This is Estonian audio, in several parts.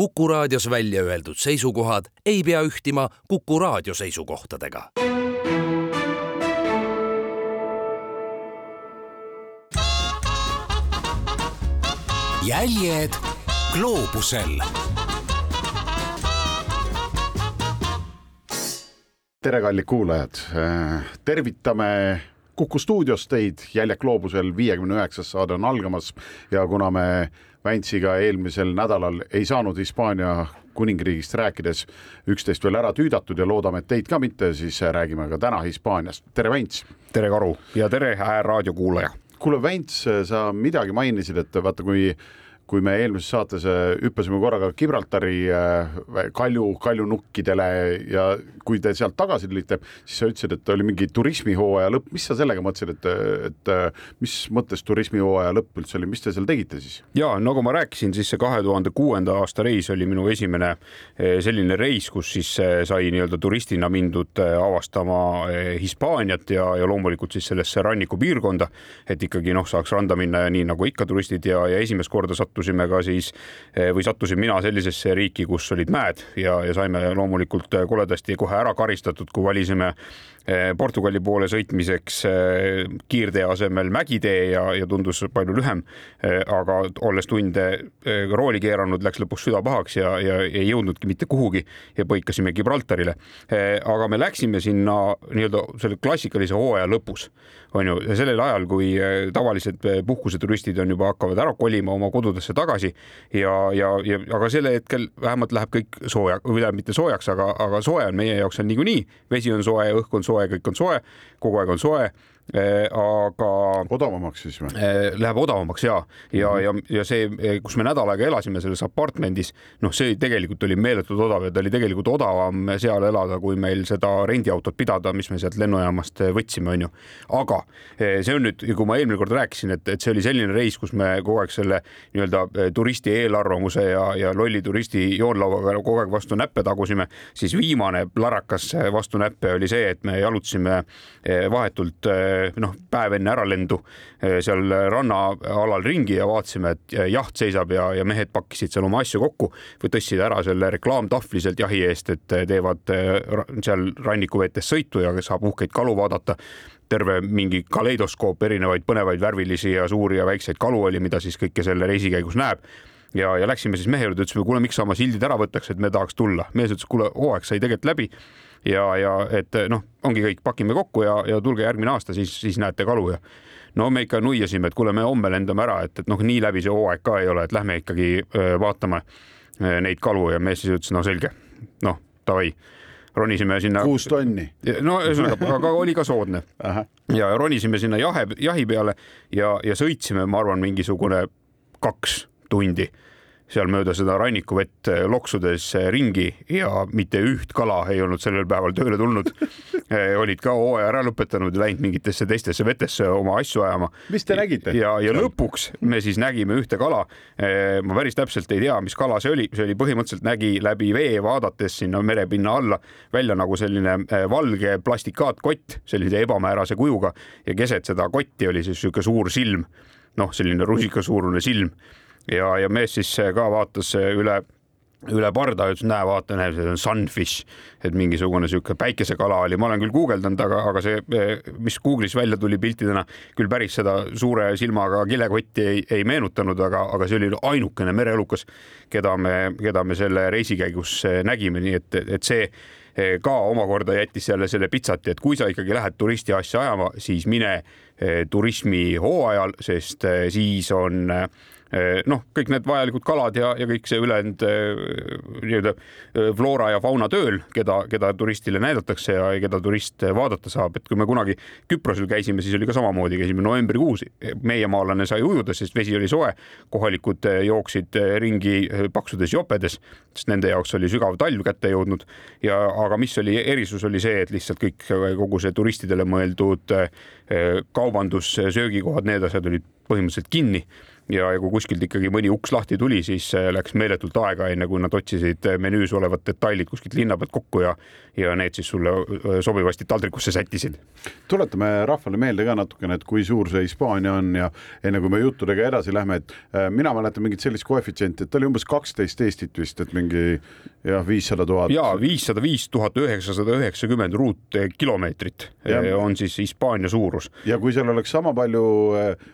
Kuku raadios välja öeldud seisukohad ei pea ühtima Kuku raadio seisukohtadega. jäljed gloobusel tere, kallid kuulajad, tervitame Kuku stuudios teid, Jäljak gloobusel viiekümne üheksas saade on algamas ja kuna me Väntsiga eelmisel nädalal ei saanud Hispaania kuningriigist rääkides üksteist veel ära tüüdatud ja loodame, et teid ka mitte, siis räägime ka täna Hispaaniast. tere, Vänts! tere, Karu ja tere, raadio kuulaja! kuule, Vents, sa midagi mainisid, et vaata, kui kui me eelmises saates äh, hüppasime korraga Gibraltari äh, kalju, kaljunukkidele ja kui te sealt tagasi tulite, siis sa ütlesid, et oli mingi turismihooaja lõpp, mis sa sellega mõtlesid, et, et mis mõttes turismihooaja lõpp üldse oli, mis te seal tegite siis? ja nagu ma rääkisin, siis see kahe tuhande kuuenda aasta reis oli minu esimene selline reis, kus siis sai nii-öelda turistina mindud avastama Hispaaniat ja, ja loomulikult siis sellesse rannikupiirkonda, et ikkagi noh, saaks randa minna ja nii nagu ikka turistid ja, ja esimest korda sattus sattusime ka siis või sattusin mina sellisesse riiki, kus olid mäed ja, ja saime loomulikult koledasti kohe ära karistatud, kui valisime Eh, Portugali poole sõitmiseks eh, kiirtee asemel mägitee ja, ja tundus palju lühem. Eh, aga olles tunde rooli keeranud, läks lõpuks süda pahaks ja, ja ei jõudnudki mitte kuhugi ja põikasime Gibraltarile. aga me läksime sinna nii-öelda selle klassikalise hooaja lõpus, on ju, ja sellel ajal, kui tavalised puhkuseturistid on juba hakkavad ära kolima oma kodudesse tagasi ja, ja, ja aga sel hetkel vähemalt läheb kõik sooja, või tähendab mitte soojaks, aga, aga soe on meie jaoks on niikuinii, vesi on soe, õhk on soe soe, kõik on soe, kogu aeg on soe aga. odavamaks siis või? Eh, läheb odavamaks ja, ja mm, -hmm. ja, ja see, kus me nädal aega elasime selles apartmendis, noh, see tegelikult oli meeletult odav ja ta oli tegelikult odavam seal elada, kui meil seda rendiautot pidada, mis me sealt lennujaamast võtsime, onju. aga see on nüüd, kui ma eelmine kord rääkisin, et, et see oli selline reis, kus me kogu aeg selle nii-öelda turisti eelarvamuse ja, ja lolli turisti joonlauaga kogu aeg vastu näppe tagusime, siis viimane plarakas vastu näppe oli see, et me jalutasime vahetult noh, päev enne äralendu eh, seal rannaalal ringi ja vaatasime, et jaht seisab ja, ja mehed pakkisid seal oma asju kokku või tõstsid ära selle reklaamtahvli sealt jahi eest, et teevad eh, seal rannikuvetes sõitu ja saab uhkeid kalu vaadata. Terve mingi kaleidoskoop erinevaid põnevaid värvilisi ja suuri ja väikseid kalu oli, mida siis kõike selle reisi käigus näeb. Ja, ja läksime siis mehe juurde, ütlesime, kuule, miks sa oma sildid ära võtaks, et me tahaks tulla. mees ütles, kuule, hooaeg sai tegelikult läbi ja, ja et noh, ongi kõik, pakime kokku ja, ja tulge järgmine aasta, siis, siis näete kalu ja no me ikka nuiasime, et kuule, me homme lendame ära, et, et noh, nii läbi see hooaeg ka ei ole, et lähme ikkagi vaatame neid kalu ja mees siis ütles, no selge, noh, davai ronisime sinna. kuus tonni. no ühesõnaga, aga oli ka soodne. ja ronisime sinna jahe, jahi peale ja, ja sõitsime, ma arvan, mingisugune kaks tundi seal mööda seda rannikuvett eh, loksudes eh, ringi ja mitte üht kala ei olnud sellel päeval tööle tulnud eh, olid ka hooaja ära lõpetanud ja läinud mingitesse teistesse vetesse oma asju ajama. mis te nägite? ja, ja lõpuks me siis nägime ühte kala. ma päris täpselt ei tea, mis kala see oli, see oli põhimõtteliselt nägi läbi vee vaadates sinna merepinna alla välja nagu selline valge plastikaatkott sellise ebamäärase kujuga ja keset seda kotti oli siis niisugune suur silm, noh, selline rusikasuurune silm ja, ja mees siis ka vaatas üle üle parda, ütles, näe, vaata, näe, see on sunfish, et mingisugune sihuke päikesekala oli, ma olen küll guugeldanud, aga, aga see, mis Google'is välja tuli piltidena, küll päris seda suure silmaga kilekotti ei, ei meenutanud, aga, aga see oli ainukene mereelukas, keda me, keda me selle reisi käigus nägime, nii et, et see ka omakorda jättis jälle selle pitsati, et kui sa ikkagi lähed turisti asja ajama, siis mine turismi hooajal, sest siis on äh, Eh, noh, kõik need vajalikud kalad ja, ja kõik see ülejäänud eh, nii-öelda eh, floora ja fauna tööl, keda, keda turistile näidatakse ja keda turist vaadata saab, et kui me kunagi Küprosel käisime, siis oli ka samamoodi, käisime novembrikuus, meiemaalane sai ujuda, sest vesi oli soe, kohalikud jooksid ringi paksudes jopedes, sest nende jaoks oli sügav talv kätte jõudnud. Ja aga mis oli erisus, oli see, et lihtsalt kõik kogu see turistidele mõeldud kaubandus, söögikohad, need asjad olid põhimõtteliselt kinni ja, ja kui kuskilt ikkagi mõni uks lahti tuli, siis läks meeletult aega, enne kui nad otsisid menüüs olevad detailid kuskilt linna pealt kokku ja ja need siis sulle sobivasti taldrikusse sättisid. tuletame rahvale meelde ka natukene, et kui suur see Hispaania on ja enne kui me juttudega edasi lähme, et mina mäletan mingit sellist koefitsienti, et ta oli umbes kaksteist Eestit vist, et mingi jah, viissada tuhat. ja viissada viis tuhat üheksasada üheksakümmend ruutkilomeetrit on siis Hispaania suurus. ja kui seal oleks sama palju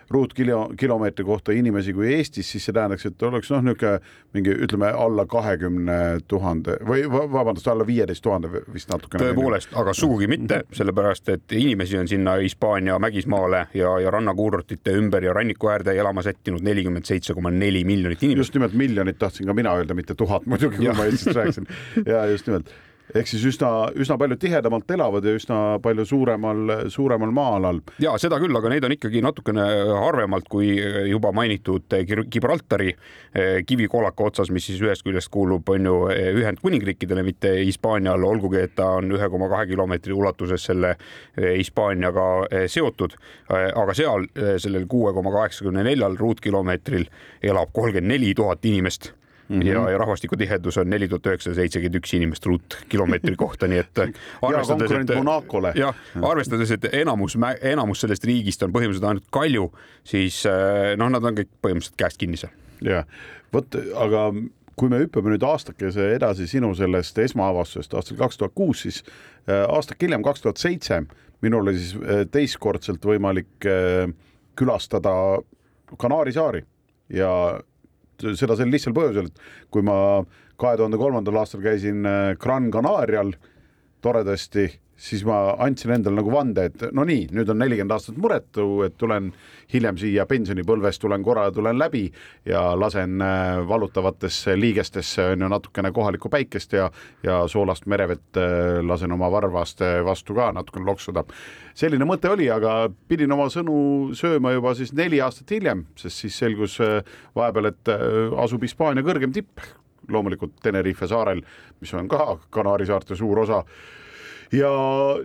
ruutkilomeetri kohta inimesi kui Eestis, siis see tähendaks, et oleks noh, niisugune mingi ütleme alla kahekümne tuhande või vabandust, alla viieteist tuhande vist natukene. tõepoolest, aga sugugi mitte, sellepärast et inimesi on sinna Hispaania mägismaale ja, ja rannakuurortite ümber ja ranniku äärde elama sättinud nelikümmend seitse koma neli miljonit inimest. just nimelt miljonit tahtsin ka mina öelda, mitte tuhat muidugi, kui ma Eestist rääkisin. ja just nimelt ehk siis üsna, üsna palju tihedamalt elavad ja üsna palju suuremal, suuremal maa-alal. ja seda küll, aga neid on ikkagi natukene harvemalt kui juba mainitud Gibraltari eh, kivikoolaka otsas, mis siis ühest küljest kuulub, on ju eh, Ühendkuningriikidele, mitte Hispaaniale, olgugi et ta on ühe koma kahe kilomeetri ulatuses selle eh, Hispaaniaga seotud. aga seal sellel kuue koma kaheksakümne neljal ruutkilomeetril elab kolmkümmend neli tuhat inimest mm -hmm. ja, ja rahvastikutihedus on neli tuhat üheksasada seitsekümmend üks inimest ruutkilomeetri kohta, nii et arvestades, et jah, arvestades, et enamus, enamus sellest riigist on põhimõtteliselt ainult kalju, siis eh, noh, nad on kõik põhimõtteliselt käest kinni seal. ja vot, aga kui me hüppame nüüd aastakese edasi sinu sellest esmaavastusest aastal kaks tuhat kuus, siis eh, aastak hiljem, kaks tuhat seitse, minul oli siis teistkordselt võimalik külastada Kanaari saari ja seda sel lihtsal põhjusel, et kui ma kahe tuhande kolmandal aastal käisin äh, Gran Canarial toredasti, siis ma andsin endale nagu vande, et no nii, nüüd on nelikümmend aastat muretu, et tulen hiljem siia pensionipõlves, tulen korra, tulen läbi ja lasen äh, valutavatesse liigestesse on ju natukene kohalikku päikest ja ja soolast merevett äh, lasen oma varvaste vastu ka natukene loksuda. selline mõte oli, aga pidin oma sõnu sööma juba siis neli aastat hiljem, sest siis selgus äh, vahepeal, et asub Hispaania kõrgem tipp, loomulikult Tenerife saarel, mis on ka Kanaari saarte suur osa ja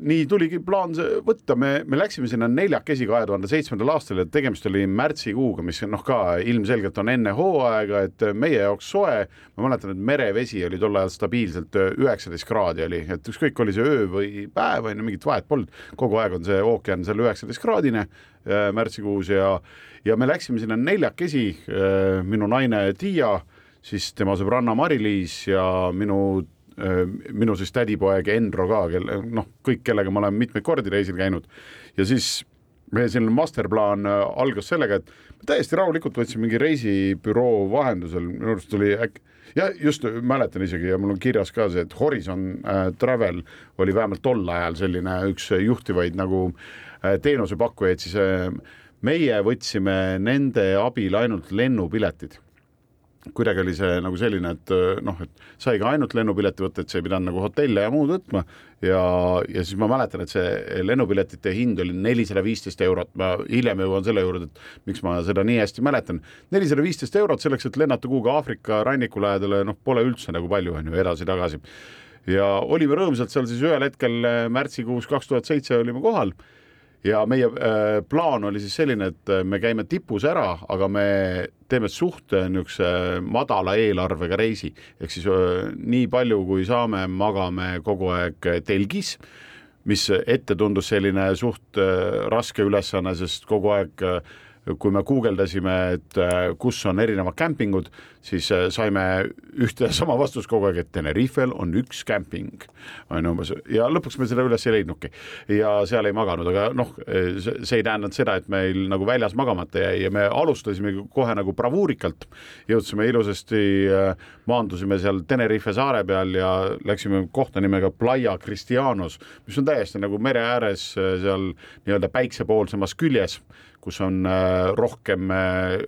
nii tuligi plaan võtta, me, me läksime sinna neljakesi kahe tuhande seitsmendal aastal ja tegemist oli märtsikuuga, mis noh, ka ilmselgelt on enne hooaega, et meie jaoks soe. ma mäletan, et merevesi oli tol ajal stabiilselt üheksateist kraadi oli, et ükskõik, oli see öö või päev on ju, mingit vahet polnud, kogu aeg on see ookean seal üheksateist kraadine äh, märtsikuus ja, ja me läksime sinna neljakesi, äh, minu naine Tiia siis tema sõbranna Mari-Liis ja minu Äh, minu siis tädipoeg Enro ka, kelle noh, kõik, kellega ma olen mitmeid kordi reisil käinud. Ja siis meie selline masterplaan äh, algas sellega, et me täiesti rahulikult võtsime mingi reisibüroo vahendusel, minu arust oli äkki ja just mäletan isegi ja mul on kirjas ka see, et Horizon äh, Travel oli vähemalt tol ajal selline üks juhtivaid nagu äh, teenusepakkujaid, siis äh, meie võtsime nende abil ainult lennupiletid kuidagi oli see nagu selline, et noh, et sai ka ainult lennupileti võtta, et sa ei pidanud nagu hotelle ja muud võtma ja, ja siis ma mäletan, et see lennupiletite hind oli nelisada viisteist eurot, ma hiljem jõuan selle juurde, et miks ma seda nii hästi mäletan. nelisada viisteist eurot selleks, et lennata kuhugi Aafrika ranniku lähedale, noh, pole üldse nagu palju, on ju, edasi-tagasi. ja olime rõõmsalt seal siis ühel hetkel märtsikuus kaks tuhat seitse olime kohal ja meie äh, plaan oli siis selline, et äh, me käime tipus ära, aga me teeme suht niisuguse madala eelarvega reisi, ehk siis äh, nii palju, kui saame, magame kogu aeg telgis, mis ette tundus selline suht raske ülesanne, sest kogu aeg kui me guugeldasime, et kus on erinevad kämpingud, siis äh, saime ühte sama vastust kogu aeg, et Tenerifel on üks kämping, on umbes ja lõpuks me seda üles ei leidnudki. Ja seal ei maganud, aga noh, see ei tähendanud seda, et meil nagu väljas magamata jäi ja me alustasime kohe nagu bravuurikalt, jõudsime ilusasti, äh, maandusime seal Tenerife saare peal ja läksime kohta nimega Playa Cristianos, mis on täiesti nagu mere ääres äh, seal nii-öelda päiksepoolsemas küljes, kus on rohkem,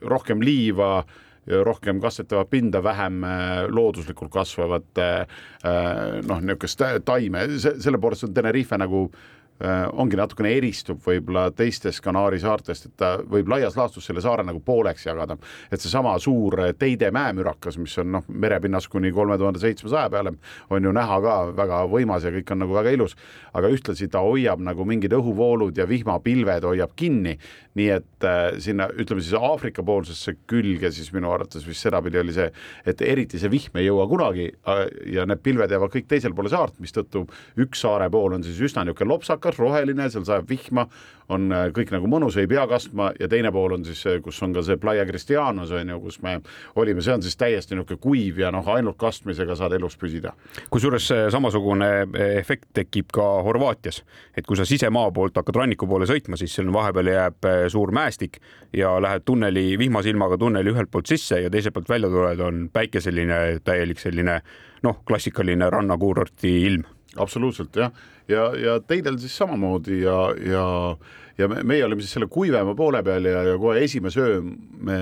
rohkem liiva rohkem kastetavat pinda, vähem äh, looduslikult kasvavat äh, noh, niisugust taime, selle poolest on Tenerife nagu äh, ongi natukene eristub võib-olla teistest Kanaari saartest, et ta võib laias laastus selle saare nagu pooleks jagada. et seesama suur Teide mäemürakas, mis on noh, merepinnas kuni kolme tuhande seitsmesaja peale, on ju näha ka väga võimas ja kõik on nagu väga ilus, aga ühtlasi ta hoiab nagu mingid õhuvoolud ja vihmapilved hoiab kinni, nii et äh, sinna ütleme siis Aafrika poolsesse külge siis minu arvates vist sedapidi oli see, et eriti see vihm ei jõua kunagi äh, ja need pilved jäävad kõik teisele poole saart, mistõttu üks saare pool on siis üsna niisugune lopsakas, roheline, seal sajab vihma, on äh, kõik nagu mõnus, ei pea kastma ja teine pool on siis, kus on ka see Playa Cristianos on ju, kus me olime, see on siis täiesti niisugune kuiv ja noh, ainult kastmisega saad elus püsida. kusjuures samasugune efekt tekib ka Horvaatias, et kui sa sisemaa poolt hakkad ranniku poole sõitma, siis seal vahepeal jääb suur mäestik ja lähed tunneli, vihmasilmaga tunneli ühelt poolt sisse ja teiselt poolt välja tuled, on päikeseline täielik selline noh, klassikaline rannakuurorti ilm. Absoluutselt jah, ja, ja, ja teidel siis samamoodi ja, ja ja me, meie olime siis selle kuivema poole peal ja, ja kohe esimese öö me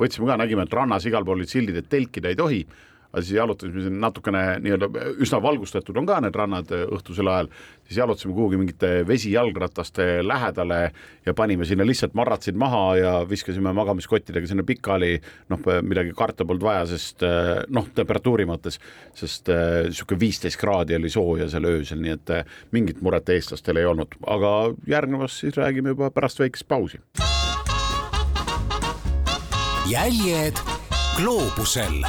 võtsime ka, nägime, et rannas igal pool olid sildid, et telkida ei tohi aga siis jalutasime natukene nii-öelda üsna valgustatud on ka need rannad õhtusel ajal, siis jalutasime kuhugi mingite vesijalgrataste lähedale ja panime sinna lihtsalt marratsid maha ja viskasime magamiskottidega sinna pikali. noh, midagi karta polnud vaja, sest noh, temperatuuri mõttes, sest niisugune viisteist kraadi oli sooja seal öösel, nii et mingit muret eestlastel ei olnud, aga järgnevast siis räägime juba pärast väikest pausi. jäljed gloobusel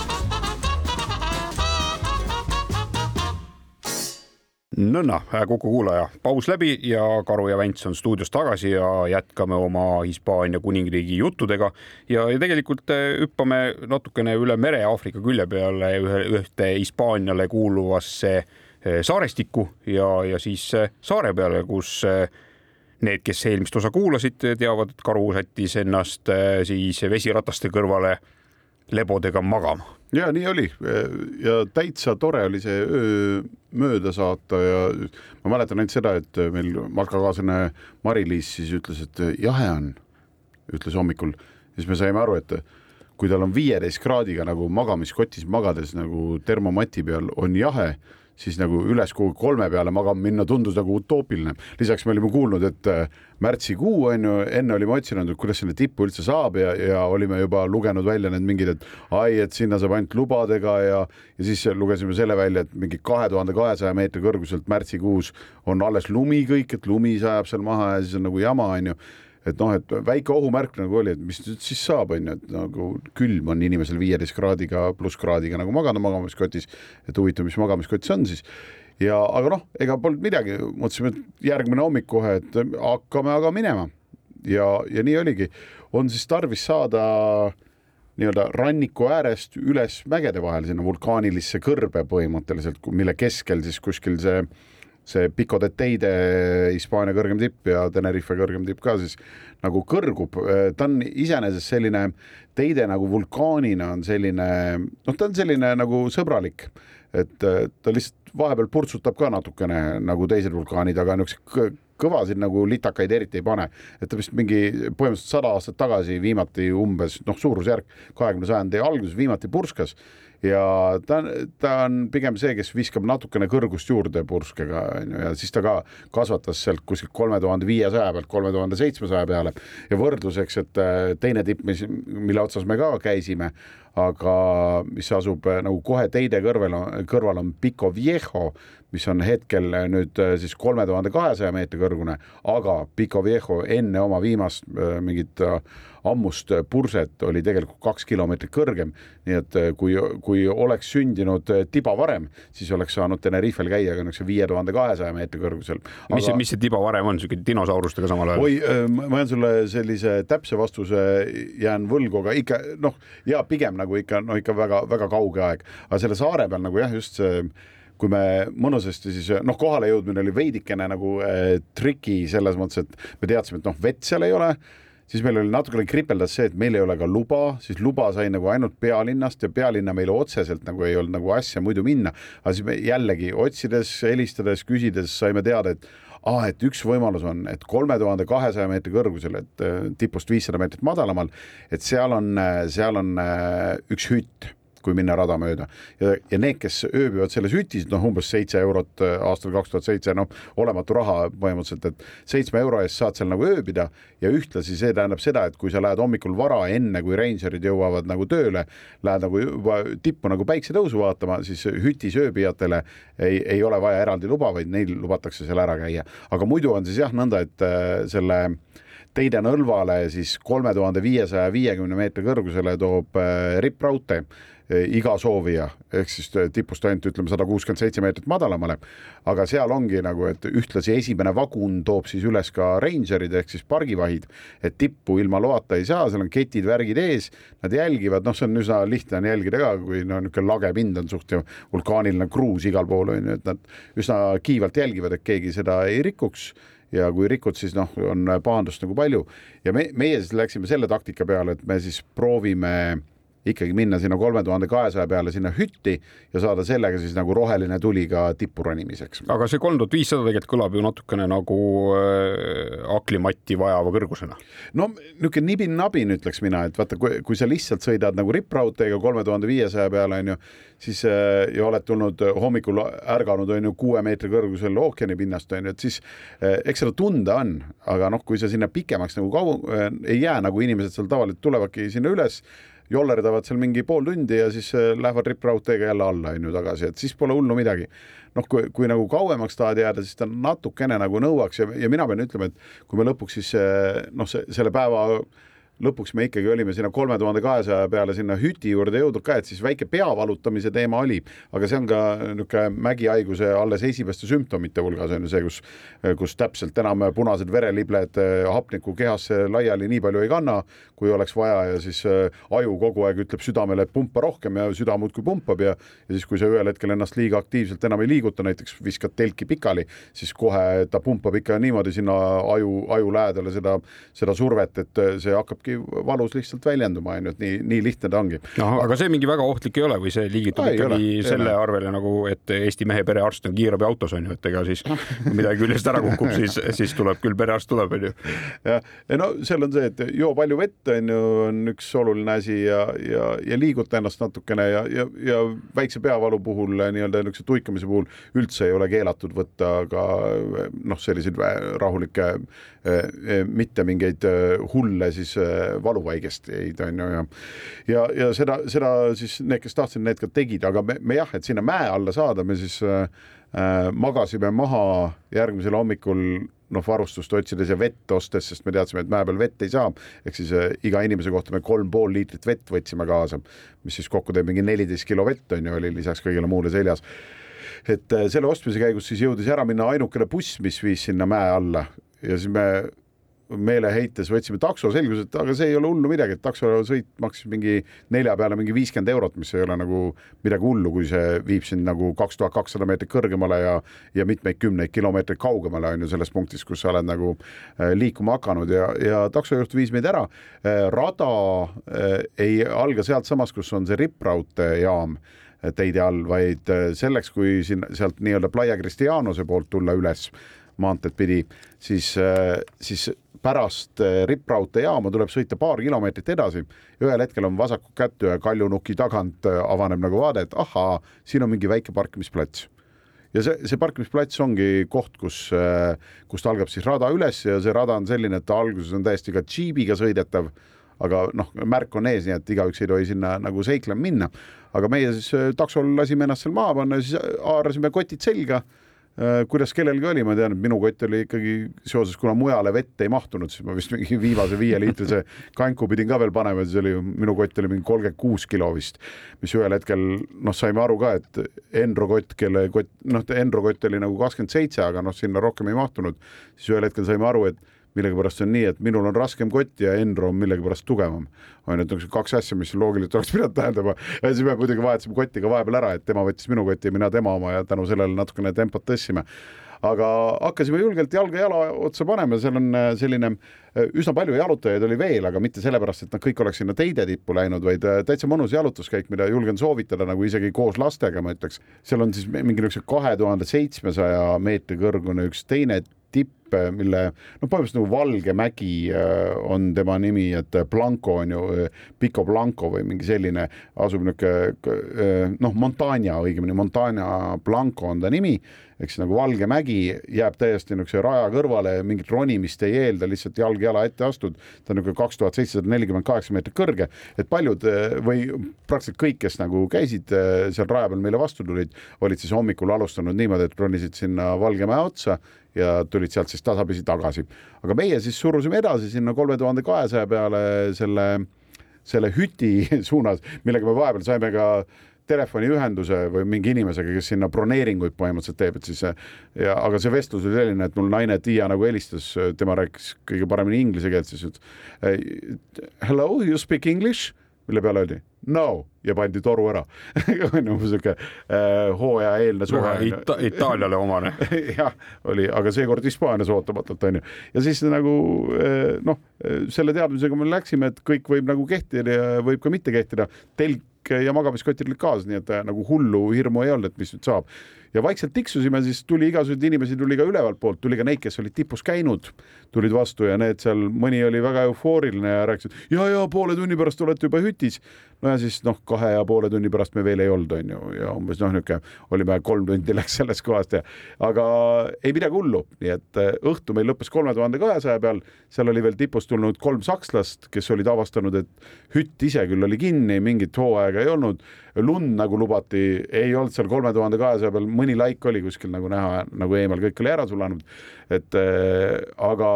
nõnna, Kuku kuulaja, paus läbi ja Karu ja Vents on stuudios tagasi ja jätkame oma Hispaania kuningriigi juttudega. ja, ja tegelikult eh, hüppame natukene üle mere Aafrika külje peale ühe, ühte Hispaaniale kuuluvasse eh, saarestikku ja, ja siis eh, saare peale, kus need, kes eelmist osa kuulasid, teavad, et Karu sättis ennast siis vesirataste kõrvale lebodega magama ja nii oli. Ja täitsa tore oli see öö mööda saata ja ma mäletan ainult seda, et meil matkakaaslane Mari-Liis siis ütles, et jahe on, ütles hommikul, siis me saime aru, et kui tal on viieteist kraadiga nagu magamiskotis magades nagu termomati peal on jahe siis nagu üles kuhugi kolme peale magama minna tundus nagu utoopiline. lisaks me olime kuulnud, et äh, märtsikuu on ju, enne olime otsinud, et kuidas sinna tippu üldse saab ja, ja olime juba lugenud välja need mingid, et ai, et sinna saab ainult lubadega ja, ja siis lugesime selle välja, et mingi kahe tuhande kahesaja meetri kõrguselt märtsikuus on alles lumi kõik, et lumi sajab seal maha ja siis on nagu jama, on ju et noh, et väike ohumärk nagu oli, et mis nüüd siis saab, on ju, et nagu külm on inimesel viieteist kraadiga, plusskraadiga nagu magada magamiskotis. et huvitav, mis magamiskott see on siis. ja aga noh, ega polnud midagi, mõtlesime, et järgmine hommik kohe, et hakkame aga minema. ja, ja nii oligi, on siis tarvis saada nii-öelda ranniku äärest üles mägede vahel sinna vulkaanilisse kõrbe põhimõtteliselt, mille keskel siis kuskil see see Pico de Teide Hispaania kõrgem tipp ja Tenerife kõrgem tipp ka siis nagu kõrgub, ta on iseenesest selline, Teide nagu vulkaanina on selline, noh, ta on selline nagu sõbralik, et ta lihtsalt vahepeal purtsutab ka natukene nagu teised vulkaanid, aga niisuguseid kõvasid nagu litakaid eriti ei pane, et ta vist mingi põhimõtteliselt sada aastat tagasi viimati umbes noh, suurusjärk kahekümne sajandi alguses viimati purskas ja ta, ta on pigem see, kes viskab natukene kõrgust juurde purskega onju ja siis ta ka kasvatas sealt kuskilt kolme tuhande viiesaja pealt kolme tuhande seitsmesaja peale. Ja võrdluseks, et äh, teine tipp, mis, mille otsas me ka käisime, aga mis asub äh, nagu kohe teide kõrval, kõrval on Pico Viejo, mis on hetkel äh, nüüd siis kolme tuhande kahesaja meetri kõrgune, aga Pico Viejo enne oma viimast mingit ammust purset oli tegelikult kaks kilomeetrit kõrgem. nii et eh, kui, kui oleks sündinud eh, tiba varem, siis oleks saanud Tenerifel käia ka niisuguse viie tuhande kahesaja meetri kõrgusel Aga.... mis mis see tiba varem on, niisugune dinosaurustega samal ajal? oi, ma jään sulle sellise täpse vastuse, jään võlgu, aga ikka noh, ja pigem nagu ikka no ikka väga-väga kauge aeg, aga selle saare peal nagu jah, just see kui me mõnusasti siis noh, kohale jõudmine oli veidikene nagu äh, triki selles mõttes, et me teadsime, et noh, vett seal ei ole siis meil oli natukene kripeldas see, et meil ei ole ka luba, siis luba sai nagu ainult pealinnast ja pealinna meile otseselt nagu ei olnud nagu asja muidu minna. aga siis me jällegi otsides, helistades, küsides saime teada, et ah,, et üks võimalus on, et kolme tuhande kahesaja meetri kõrgusel, et äh, tipust viissada meetrit madalamal, et seal on, äh, seal on äh, üks hütt kui minna rada mööda ja, ja need, kes ööbivad selles hütis, noh, umbes seitse eurot äh, aastal kaks tuhat seitse, noh, olematu raha põhimõtteliselt, et seitsme euro eest saad seal nagu ööbida ja ühtlasi see tähendab seda, et kui sa lähed hommikul vara, enne kui reinserid jõuavad nagu tööle, lähed nagu juba tippu nagu päiksetõusu vaatama, siis hütis ööbijatele ei, ei ole vaja eraldi luba, vaid neil lubatakse seal ära käia. aga muidu on siis jah nõnda, et äh, selle Teide nõlvale siis kolme tuhande viiesaja viiekümne meetri kõrgusele toob äh, rippraudtee iga soovija ehk siis tipust ainult ütleme sada kuuskümmend seitse meetrit madalamale. aga seal ongi nagu, et ühtlasi esimene vagun toob siis üles ka reingerid ehk siis pargivahid, et tippu ilma loata ei saa, seal on ketid, värgid ees, nad jälgivad, noh, see on üsna lihtne on jälgida ka, kui no niisugune lage pind on suht vulkaaniline kruus igal pool on ju, et nad üsna kiivalt jälgivad, et keegi seda ei rikuks ja kui rikud, siis noh, on pahandust nagu palju ja me, meie siis läksime selle taktika peale, et me siis proovime ikkagi minna sinna kolme tuhande kahesaja peale sinna hütti ja saada sellega siis nagu roheline tuli ka tippu ronimiseks. aga see kolm tuhat viissada tegelikult kõlab ju natukene nagu äh, aklimatti vajava kõrgusena. no niisugune nibin-nabin, ütleks mina, et vaata, kui, kui sa lihtsalt sõidad nagu rippraudteega kolme tuhande viiesaja peale onju, siis äh, ja oled tulnud hommikul ärganud onju kuue meetri kõrgusel ookeani pinnast onju, et siis äh, eks seda tunda on, aga noh, kui sa sinna pikemaks nagu kaua äh, ei jää, nagu inimesed seal tavaliselt tulevadki sinna üles jollerdavad seal mingi pool tundi ja siis äh, lähevad rippraudteega jälle alla, on ju, tagasi, et siis pole hullu midagi. noh, kui, kui nagu kauemaks tahad jääda, siis ta natukene nagu nõuaks ja, ja mina pean ütlema, et kui me lõpuks siis äh, noh, selle päeva lõpuks me ikkagi olime sinna kolme tuhande kahesaja peale sinna hüti juurde jõudnud ka, et siis väike pea valutamise teema oli, aga see on ka niisugune mägihaiguse alles esimeste sümptomite hulgas on ju see, kus, kus täpselt enam punased verelibled eh, hapnikku kehasse laiali nii palju ei kanna, kui oleks vaja ja siis eh, aju kogu aeg ütleb südamele, et pumpa rohkem ja süda muudkui pumpab ja, ja siis, kui sa ühel hetkel ennast liiga aktiivselt enam ei liiguta, näiteks viskad telki pikali, siis kohe ta pumpab ikka niimoodi sinna aju, aju lähedale seda, seda survet, et see hakkab hakkabki valus lihtsalt väljenduma, onju, et nii, nii lihtne ta ongi. aga see mingi väga ohtlik ei ole või see liigitub ikkagi ole, selle ei arvele nagu, et Eesti mehe perearst on kiirabiautos onju, et ega siis midagi küljest ära kukub, siis, siis tuleb küll perearst tuleb onju. jah, ja no seal on see, et joo palju vett onju, on üks oluline asi ja, ja, ja liiguta ennast natukene ja, ja, ja väikse peavalu puhul nii-öelda niisuguse tuikamise puhul üldse ei ole keelatud võtta ka noh, selliseid rahulikke eh, mitte mingeid eh, hulle siis valuvaigesteid on ju ja ja, ja seda, seda siis need, kes tahtsid, need ka tegid, aga me, me jah, et sinna mäe alla saada, me siis äh, äh, magasime maha järgmisel hommikul noh, varustust otsides ja vett ostes, sest me teadsime, et mäe peal vett ei saa, ehk siis äh, iga inimese kohta me kolm pool liitrit vett võtsime kaasa, mis siis kokku teeb mingi neliteist kilo vett on ju, oli lisaks kõigele muule seljas. Et äh, selle ostmise käigus siis jõudis ära minna ainukene buss, mis viis sinna mäe alla. Ja siis me meeleheites võtsime takso, selgus, et aga see ei ole hullu midagi, et taksosõit maksis mingi nelja peale mingi viiskümmend eurot, mis ei ole nagu midagi hullu, kui see viib sind nagu kaks tuhat kakssada meetrit kõrgemale ja ja mitmeid kümneid kilomeetreid kaugemale on ju selles punktis, kus sa oled nagu äh, liikuma hakanud ja, ja taksojuht viis meid ära. Äh, rada äh, ei alga sealtsamast, kus on see rippraudteejaam teide all, vaid selleks, kui siin sealt nii-öelda Playa Cristianose poolt tulla üles maanteed pidi, siis, siis pärast eh, rippraudteejaama tuleb sõita paar kilomeetrit edasi. ühel hetkel on vasakut kätt ühe kaljunuki tagant eh, avaneb nagu vaade, et ahaa, siin on mingi väike parkimisplats ja see, see parkimisplats ongi koht, kus, eh, kust algab siis rada üles ja see rada on selline, et alguses on täiesti ka džiibiga sõidetav, aga noh, märk on ees, nii et igaüks ei tohi sinna nagu seiklema minna. aga meie siis taksol lasime ennast seal maha panna, siis haarasime kotid selga kuidas kellelgi oli, ma tean, et minu kott oli ikkagi seoses, kuna mujale vett ei mahtunud, siis ma vist mingi viimase viieliitrise kanku pidin ka veel panema, siis oli minu kott oli mingi kolmkümmend kuus kilo vist, mis ühel hetkel noh, saime aru ka, et Enro kott, kelle kott, noh, Enro kott oli nagu kakskümmend seitse, aga noh, sinna rohkem ei mahtunud, siis ühel hetkel saime aru, et millegipärast on nii, et minul on raskem kott ja Enro on millegipärast tugevam. on ju, et kaks asja, mis loogiliselt oleks pidanud tähendama ja siis me muidugi vahetasime kotti ka vahepeal ära, et tema võttis minu koti ja mina tema oma ja tänu sellele natukene tempot tõstsime aga hakkasime julgelt jalga jala otsa panema, seal on äh, selline äh, üsna palju jalutajaid oli veel, aga mitte sellepärast, et nad kõik oleks sinna teide tippu läinud, vaid äh, täitsa mõnus jalutuskäik, mida julgen soovitada nagu isegi koos lastega, ma ütleks. seal on siis mingi niisugune kahe tuhande seitsmesaja meetri kõrgune üks teine tipp, mille no põhimõtteliselt nagu Valge mägi äh, on tema nimi, et Blanco on ju, Pico Blanco või mingi selline asub niisugune noh, Montana õigemini, Montana Blanco on ta nimi siis nagu Valge mägi jääb täiesti niisuguse raja kõrvale, mingit ronimist ei eelda, lihtsalt jalg jala ette astud. ta on niisugune kaks tuhat seitsesada nelikümmend kaheksa meetrit kõrge, et paljud või praktiliselt kõik, kes nagu käisid seal raja peal meile vastu tulid, olid siis hommikul alustanud niimoodi, et ronisid sinna Valge mäe otsa ja tulid sealt siis tasapisi tagasi. aga meie siis surusime edasi sinna kolme tuhande kahesaja peale selle, selle hüti suunas, millega me vahepeal saime ka telefoniühenduse või mingi inimesega, kes sinna broneeringuid põhimõtteliselt teeb, et siis ja aga see vestlus oli selline, et mul naine Tiia nagu helistas, tema rääkis kõige paremini inglise keelt, siis ütles hello, you speak english, mille peale öeldi no ja pandi toru ära. on ju sihuke äh, hooajaeelne suhe Ita Itaaliale omane. jah, oli, aga seekord Hispaanias ootamatult onju. ja siis nagu eh, noh, selle teadmisega me läksime, et kõik võib nagu kehtida ja võib ka mitte kehtida. telk ja magamiskotid olid kaasas, nii et eh, nagu hullu hirmu ei olnud, et mis nüüd saab. Ja vaikselt tiksusime, siis tuli igasuguseid inimesi tuli ka ülevalt poolt, tuli ka neid, kes olid tipus käinud, tulid vastu ja need seal, mõni oli väga eufooriline ja rääkis, et ja, ja poole tunni pärast olete juba hütis. No ja siis noh, kahe ja poole tunni pärast me veel ei olnud, onju, ja umbes noh, niisugune olime kolm tundi läks sellest kohast ja aga ei midagi hullu, nii et eh, õhtu meil lõppes kolme tuhande kahesaja peal, seal oli veel tipust tulnud kolm sakslast, kes olid avastanud, et hütt ise küll oli kinni, mingit hooaega ei olnud, lund nagu lubati, ei olnud seal kolme tuhande kahesaja peal, mõni laik oli kuskil nagu näha, nagu eemal, kõik oli ära sulanud. et äh, aga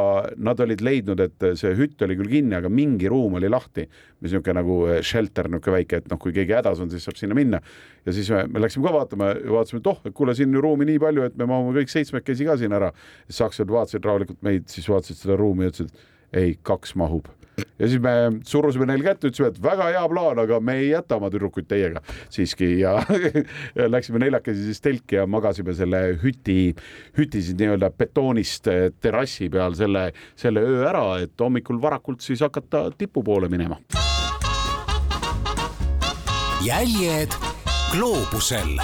nad olid leidnud, et see hütt oli küll kinni, aga mingi ruum oli lahti, mis niisugune nagu shelter, niisugune väike, et noh, kui keegi hädas on, siis saab sinna minna. ja siis me, me läksime ka vaatama vaatasime, et oh, et kuule, siin ruumi nii palju, et me mahume kõik seitsmekesi ka siin ära. sakslased vaatasid rahulikult meid, siis vaatasid seda ruumi ja ütlesid, ei, kaks mahub ja siis me surusime neile kätte, ütlesime, et väga hea plaan, aga me ei jäta oma tüdrukuid teiega siiski ja, ja läksime neljakesi siis telki ja magasime selle hüti, hüti siis nii-öelda betoonist eh, terrassi peal selle, selle öö ära, et hommikul varakult siis hakata tipu poole minema. Jäljed gloobusel.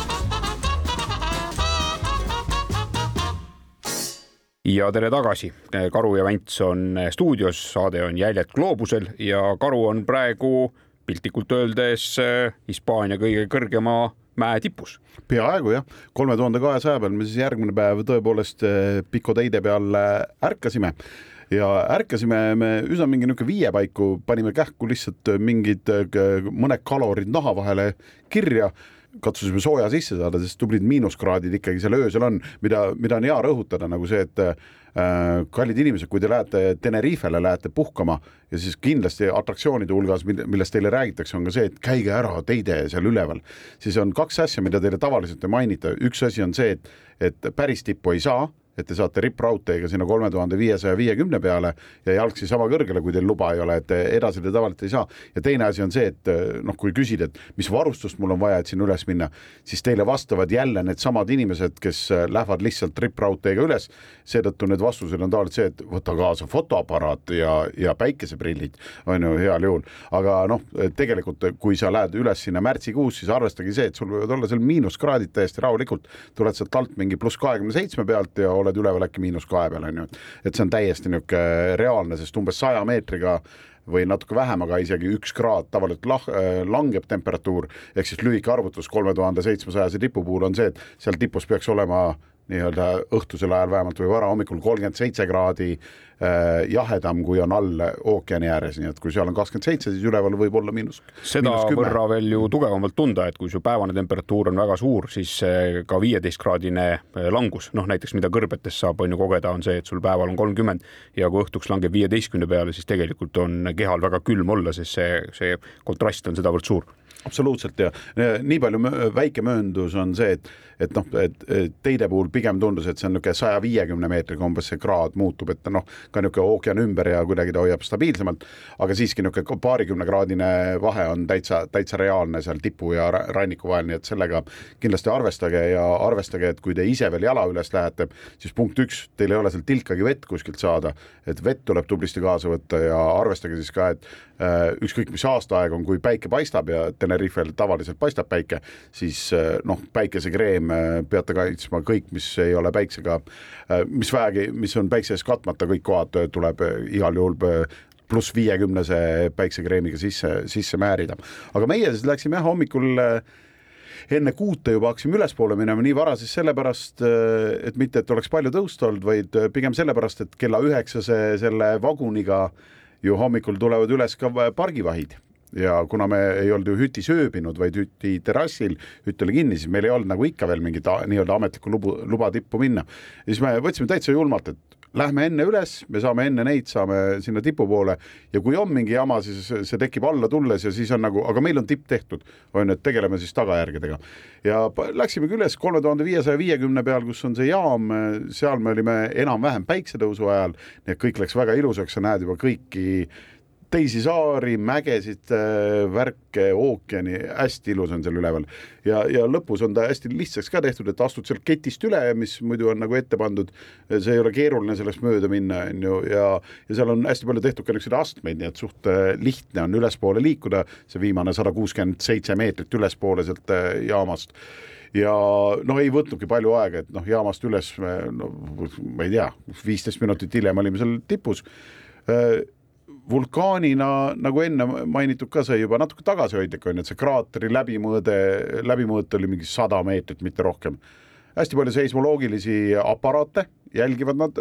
Ja tere tagasi, Karu ja Vänts on stuudios, saade on Jäljed gloobusel ja Karu on praegu piltlikult öeldes äh, Hispaania kõige kõrgema mäe tipus. peaaegu jah, kolme tuhande kahesaja peal me siis järgmine päev tõepoolest eh, Pico teide peal eh, ärkasime ja ärkasime me üsna mingi niisugune viie paiku, panime kähku lihtsalt mingid eh, mõned kalorid naha vahele kirja katsusime sooja sisse saada, sest tublid miinuskraadid ikkagi seal öösel on, mida, mida on hea rõhutada nagu see, et äh, kallid inimesed, kui te lähete Tenerifele, lähete puhkama ja siis kindlasti atraktsioonide hulgas, millest teile räägitakse, on ka see, et käige ära teide seal üleval, siis on kaks asja, mida teile tavaliselt ei mainita, üks asi on see, et, et päris tippu ei saa et te saate rippraudteega sinna kolme tuhande viiesaja viiekümne peale ja jalgsi sama kõrgele, kui teil luba ei ole, et edasi te tavaliselt ei saa. ja teine asi on see, et noh, kui küsida, et mis varustust mul on vaja, et sinna üles minna, siis teile vastavad jälle needsamad inimesed, kes lähevad lihtsalt rippraudteega üles. seetõttu need vastused on tavaliselt see, et võta kaasa fotoaparaat ja, ja päikeseprillid on ju heal juhul, aga noh, tegelikult kui sa lähed üles sinna märtsikuus, siis arvestage see, et sul võivad olla seal miinuskraadid täiesti rahulikult, tuled sealt alt mingi pluss kahekümne seitsme pealt ja oled üleval äkki miinus kahe peal onju, et see on täiesti niisugune reaalne, sest umbes saja meetriga või natuke vähem, aga isegi üks kraad tavaliselt lah-, langeb temperatuur. Ehk siis lühike arvutus kolme tuhande seitsmesajase tipu puhul on see, et seal tipus peaks olema nii-öelda õhtusel ajal vähemalt või varahommikul kolmkümmend seitse kraadi äh, jahedam, kui on all ookeani ääres, nii et kui seal on kakskümmend seitse, siis üleval võib olla miinus. seda võrra veel ju tugevamalt tunda, et kui su päevane temperatuur on väga suur, siis eh, ka viieteistkraadine eh, langus, noh näiteks mida kõrbetes saab on ju kogeda, on see, et sul päeval on kolmkümmend ja kui õhtuks langeb viieteistkümne peale, siis tegelikult on kehal väga külm olla, sest see, see kontrast on sedavõrd suur absoluutselt ja nii palju väike mööndus on see, et, et noh, et teide puhul pigem tundus, et see on niisugune saja viiekümne meetriga umbes see kraad muutub, et noh, ka niisugune ookean ümber ja kuidagi ta hoiab stabiilsemalt, aga siiski niisugune paarikümnekraadine vahe on täitsa, täitsa reaalne seal tipu ja ra- ranniku vahel, nii et sellega kindlasti arvestage ja arvestage, et kui te ise veel jala üles lähete, siis punkt üks, teil ei ole seal tilkagi vett kuskilt saada, et vett tuleb tublisti kaasa võtta ja arvestage siis ka, et ükskõik mis aastaaeg on, kui päike paistab ja Tenerifel tavaliselt paistab päike, siis noh, päikesekreem peate kaitsma kõik, mis ei ole päiksega, mis vähegi, mis on päikse ees katmata, kõik kohad tuleb igal juhul pluss viiekümnese päiksekreemiga sisse, sisse määrida. aga meie siis läksime jah hommikul enne kuute juba hakkasime ülespoole minema nii vara siis sellepärast, et mitte, et oleks palju tõusta olnud, vaid pigem sellepärast, et kella üheksase selle vaguniga ju hommikul tulevad üles ka pargivahid ja kuna me ei olnud ju hütis ööbinud, vaid hüti terrassil, hütt oli kinni, siis meil ei olnud nagu ikka veel mingit nii-öelda ametlikku lubu, luba tippu minna. siis me võtsime täitsa julmalt, et lähme enne üles, me saame enne neid, saame sinna tipu poole. Ja kui on mingi jama, siis see tekib alla tulles ja siis on nagu, aga meil on tipp tehtud, on ju, et tegeleme siis tagajärgedega. ja läksimegi üles kolme tuhande viiesaja viiekümne peal, kus on see jaam, seal me olime enam-vähem päiksetõusu ajal, nii et kõik läks väga ilusaks, sa näed juba kõiki teisi saari, mägesid, äh, värke, ookeani, hästi ilus on seal üleval. ja, ja lõpus on ta hästi lihtsaks ka tehtud, et astud sealt ketist üle, mis muidu on nagu ette pandud, see ei ole keeruline sellest mööda minna, on ju, ja, ja seal on hästi palju tehtud ka niisuguseid astmeid, nii et suht äh, lihtne on ülespoole liikuda, see viimane sada kuuskümmend seitse meetrit ülespoole sealt äh, jaamast. Ja noh, ei võtnudki palju aega, et noh, jaamast üles, no ma ei tea, viisteist minutit hiljem olime seal tipus vulkaanina, nagu enne mainitud ka sai juba natuke tagasihoidlik on et see kraateri läbimõõde, läbimõõt oli mingi sada meetrit, mitte rohkem. hästi palju seismoloogilisi aparaate jälgivad nad,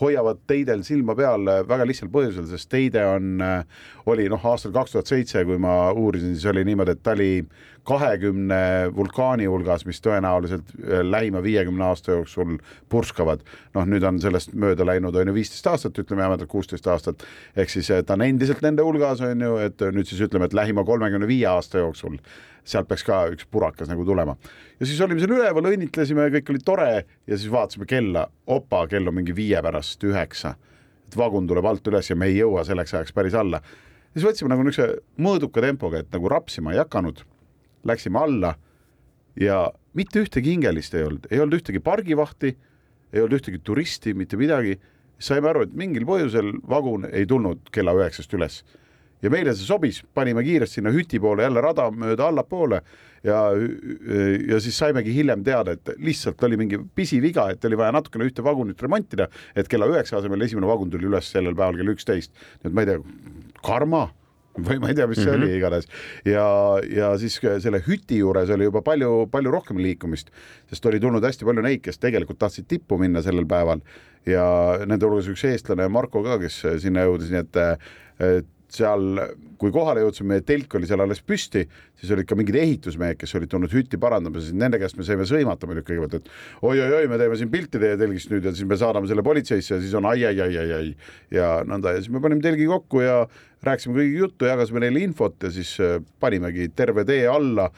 hoiavad teidel silma peal väga lihtsal põhjusel, sest teide on, oli noh, aastal kaks tuhat seitse, kui ma uurisin, siis oli niimoodi, et ta oli kahekümne vulkaani hulgas, mis tõenäoliselt äh, lähima viiekümne aasta jooksul purskavad. noh, nüüd on sellest mööda läinud on ju viisteist aastat, ütleme jämedalt kuusteist aastat, ehk siis ta on endiselt nende hulgas on ju, et nüüd siis ütleme, et lähima kolmekümne viie aasta jooksul sealt peaks ka üks purakas nagu tulema. ja siis olime seal üleval, õnnitlesime, kõik oli tore ja siis vaatasime kella, opa, kell on mingi viie pärast üheksa. et vagun tuleb alt üles ja me ei jõua selleks ajaks päris alla. siis võtsime nagu niisuguse mõõduka tempoga, et nagu rapsima ei hakanud läksime alla ja mitte ühtegi hingelist ei olnud, ei olnud ühtegi pargivahti, ei olnud ühtegi turisti, mitte midagi. saime aru, et mingil põhjusel vagun ei tulnud kella üheksast üles ja meile see sobis, panime kiiresti sinna hüti poole jälle rada mööda allapoole ja, ja siis saimegi hiljem teada, et lihtsalt oli mingi pisiviga, et oli vaja natukene ühte vagunit remontida, et kella üheksa asemel esimene vagun tuli üles sellel päeval kell üksteist. et ma ei tea, karma või ma ei tea, mis see mm -hmm. oli igatahes ja, ja siis selle hüti juures oli juba palju-palju rohkem liikumist, sest oli tulnud hästi palju neid, kes tegelikult tahtsid tippu minna sellel päeval ja nende hulgas üks eestlane Marko ka, kes sinna jõudis, nii et, et seal, kui kohale jõudsime, meie telk oli seal alles püsti, siis olid ka mingid ehitusmehed, kes olid tulnud hütti parandama, siis nende käest me saime sõimata muidugi kõigepealt, et oi-oi-oi, me teeme siin pilti teie telgist nüüd ja siis me saadame selle politseisse ja siis on ai-ai-ai-ai-ai ja nõnda ja siis me panime telgi kokku ja rääkisime kõigi juttu, jagasime neile infot ja siis äh, panimegi terve tee alla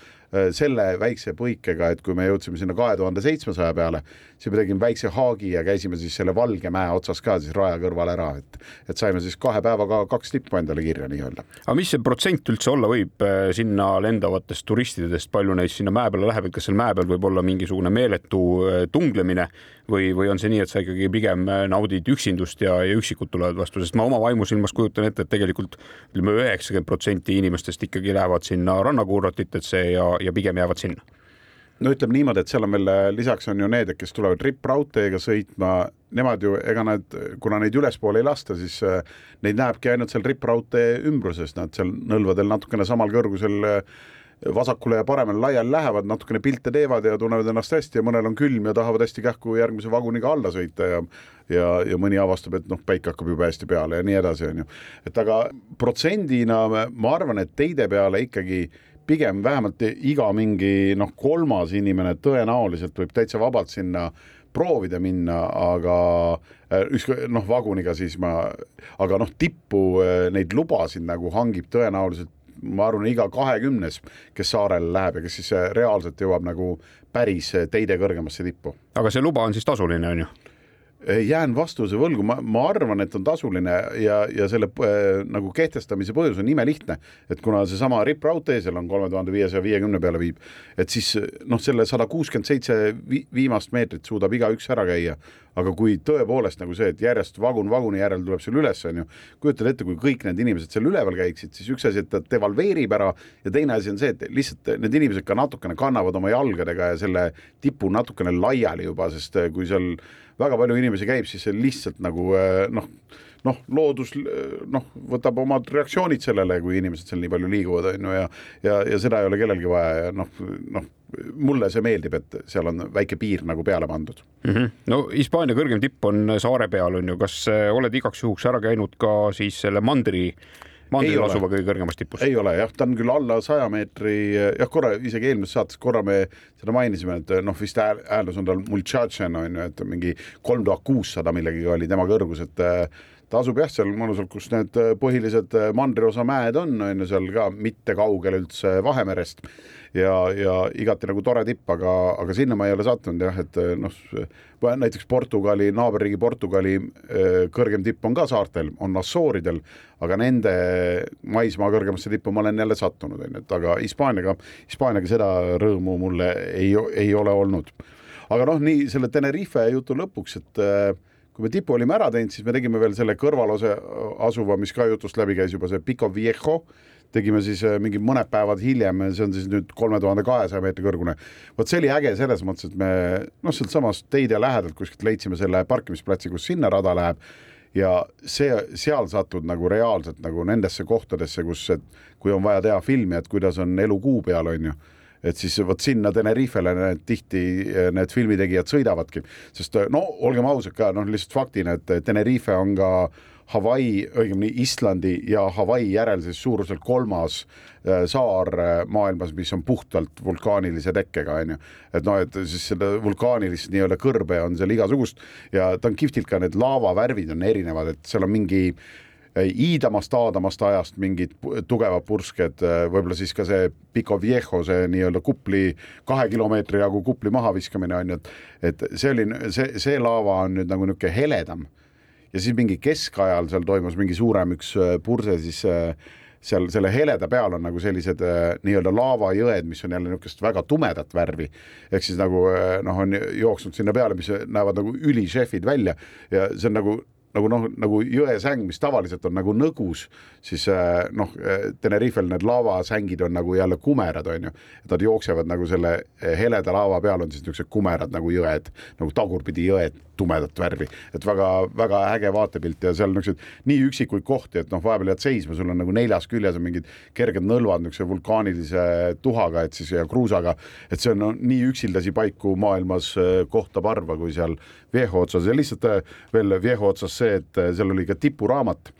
selle väikse põikega, et kui me jõudsime sinna kahe tuhande seitsmesaja peale, siis me tegime väikse haagi ja käisime siis selle Valge mäe otsas ka siis raja kõrval ära, et, et saime siis kahe päevaga kaks tippu endale kirja nii-öelda. aga mis see protsent üldse olla võib äh, sinna lendavatest turistidest, palju neid sinna mäe peale läheb, et kas seal mäe peal võib olla mingisugune meeletu äh, tunglemine või, või on see nii, et sa ikkagi pigem naudid üksindust ja, ja üksikud tulevad vastu, sest ma oma vaimusilmas kujutan ette, et tegelikult ütleme, üheksakümmend protsenti inimestest ikkagi lähevad sinna rannakuurortitesse ja, ja pigem jäävad sinna. No ütleme niimoodi, et seal on veel lisaks on ju need, kes tulevad rippraudteega sõitma, nemad ju, ega nad, kuna neid ülespoole ei lasta, siis äh, neid näebki ainult seal rippraudtee ümbruses, nad seal nõlvadel natukene samal kõrgusel äh, vasakule ja paremale laiali lähevad, natukene pilte teevad ja tunnevad ennast hästi ja mõnel on külm ja tahavad hästi kähku järgmise vaguniga alla sõita ja ja, ja mõni avastab, et noh, päike hakkab juba hästi peale ja nii edasi, on ju. et aga protsendina ma arvan, et teide peale ikkagi pigem vähemalt iga mingi noh, kolmas inimene tõenäoliselt võib täitsa vabalt sinna proovida minna, aga äh, ükskõik noh, vaguniga siis ma, aga noh, tippu äh, neid lubasid nagu hangib tõenäoliselt ma arvan, iga kahekümnes, kes saarele läheb ja kes siis äh, reaalselt jõuab nagu päris teide kõrgemasse tippu. aga see luba on siis tasuline, on ju? jään vastuse võlgu, ma, ma arvan, et on tasuline ja, ja selle äh, nagu kehtestamise põhjus on imelihtne, et kuna seesama RIP raudtee seal on kolme tuhande viiesaja viiekümne peale viib, et siis noh, selle sada kuuskümmend seitse viimast meetrit suudab igaüks ära käia, aga kui tõepoolest nagu see, et järjest vagun vaguni järel tuleb seal üles, on ju, kujutad ette, kui kõik need inimesed seal üleval käiksid, siis üks asi, et ta devalveerib ära ja teine asi on see, et lihtsalt need inimesed ka natukene kannavad oma jalgadega ja selle tipu natukene laiali juba, sest kui seal väga palju inimesi käib, siis see lihtsalt nagu noh, noh, loodus noh, võtab omad reaktsioonid sellele, kui inimesed seal nii palju liiguvad, on ju, ja ja, ja seda ei ole kellelgi vaja ja noh, noh, mulle see meeldib, et seal on väike piir nagu peale pandud mm. -hmm. no Hispaania kõrgem tipp on saare peal, on ju, kas eh, oled igaks juhuks ära käinud ka siis selle mandri äh, mandril asuva kõige kõrgemas tipus. ei ole jah, ta on küll alla saja meetri, jah, korra isegi eelmises saates korra me seda mainisime, et noh, vist hääldus on tal Multšatšen on ju, et mingi kolm tuhat kuussada millegagi oli tema kõrgus, et ta asub jah, seal mõnusalt, kus need põhilised mandriosa mäed on, on ju seal ka mitte kaugel üldse Vahemerest ja, ja igati nagu tore tipp, aga, aga sinna ma ei ole sattunud jah, et noh, näiteks Portugali, naaberriigi Portugali kõrgem tipp on ka saartel, on Assooridel, aga nende maismaa kõrgemasse tippu ma olen jälle sattunud, on ju, et aga Hispaaniaga, Hispaaniaga seda rõõmu mulle ei, ei ole olnud. aga noh, nii selle Tenerife jutu lõpuks, et kui me tipu olime ära teinud, siis me tegime veel selle kõrvalose asuva, mis ka jutust läbi käis juba, see Pico Viejo. Tegime siis äh, mingi mõned päevad hiljem, see on siis nüüd kolme tuhande kahesaja meetri kõrgune. vot see oli äge selles mõttes, et me noh, sealtsamast Teide lähedalt kuskilt leidsime selle parkimisplatsi, kus sinna rada läheb. Ja see, seal satud nagu reaalselt nagu nendesse kohtadesse, kus, kui on vaja teha filmi, et kuidas on elu kuu peal, on ju et siis vot sinna Tenerifele need tihti need filmitegijad sõidavadki, sest no olgem ausad ka, noh, lihtsalt faktina, et Tenerife on ka Hawaii, õigemini Islandi ja Hawaii järel siis suuruselt kolmas saar maailmas, mis on puhtalt vulkaanilise tekkega, on ju. et noh, et siis seda vulkaanilist nii-öelda kõrbe on seal igasugust ja ta on kihvtilt ka need laavavärvid on erinevad, et seal on mingi iidamast, aadamast ajast mingid tugevad pursked, võib-olla siis ka see Pico Viejo, see nii-öelda kupli, kahe kilomeetri jagu kupli mahaviskamine on ju, et et see oli, see, see laava on nüüd nagu niisugune heledam ja siis mingi keskajal seal toimus mingi suurem üks äh, purse, siis äh, seal selle heleda peal on nagu sellised äh, nii-öelda laavajõed, mis on jälle niisugust väga tumedat värvi. ehk siis nagu noh, on jooksnud sinna peale, mis näevad nagu ülišefid välja ja see on nagu nagu noh, nagu jõesäng, mis tavaliselt on nagu nõgus, siis noh, Tenerifel need lavasängid on nagu jälle kumerad, on ju. et nad jooksevad nagu selle heleda laava peal on siis niisugused kumerad nagu jõed, nagu tagurpidi jõed tumedat värvi, et väga-väga äge vaatepilt ja seal niisugused nii üksikuid kohti, et noh, vahepeal jääd seisma, sul on nagu neljas küljes on mingid kerged nõlvad niisuguse vulkaanilise tuhaga, et siis ja kruusaga, et see on no, nii üksildasi paiku maailmas äh, kohtab harva, kui seal Viejo otsas. Ja lihtsalt äh, veel Viejo otsas see, et äh, seal oli ka tipuraamat.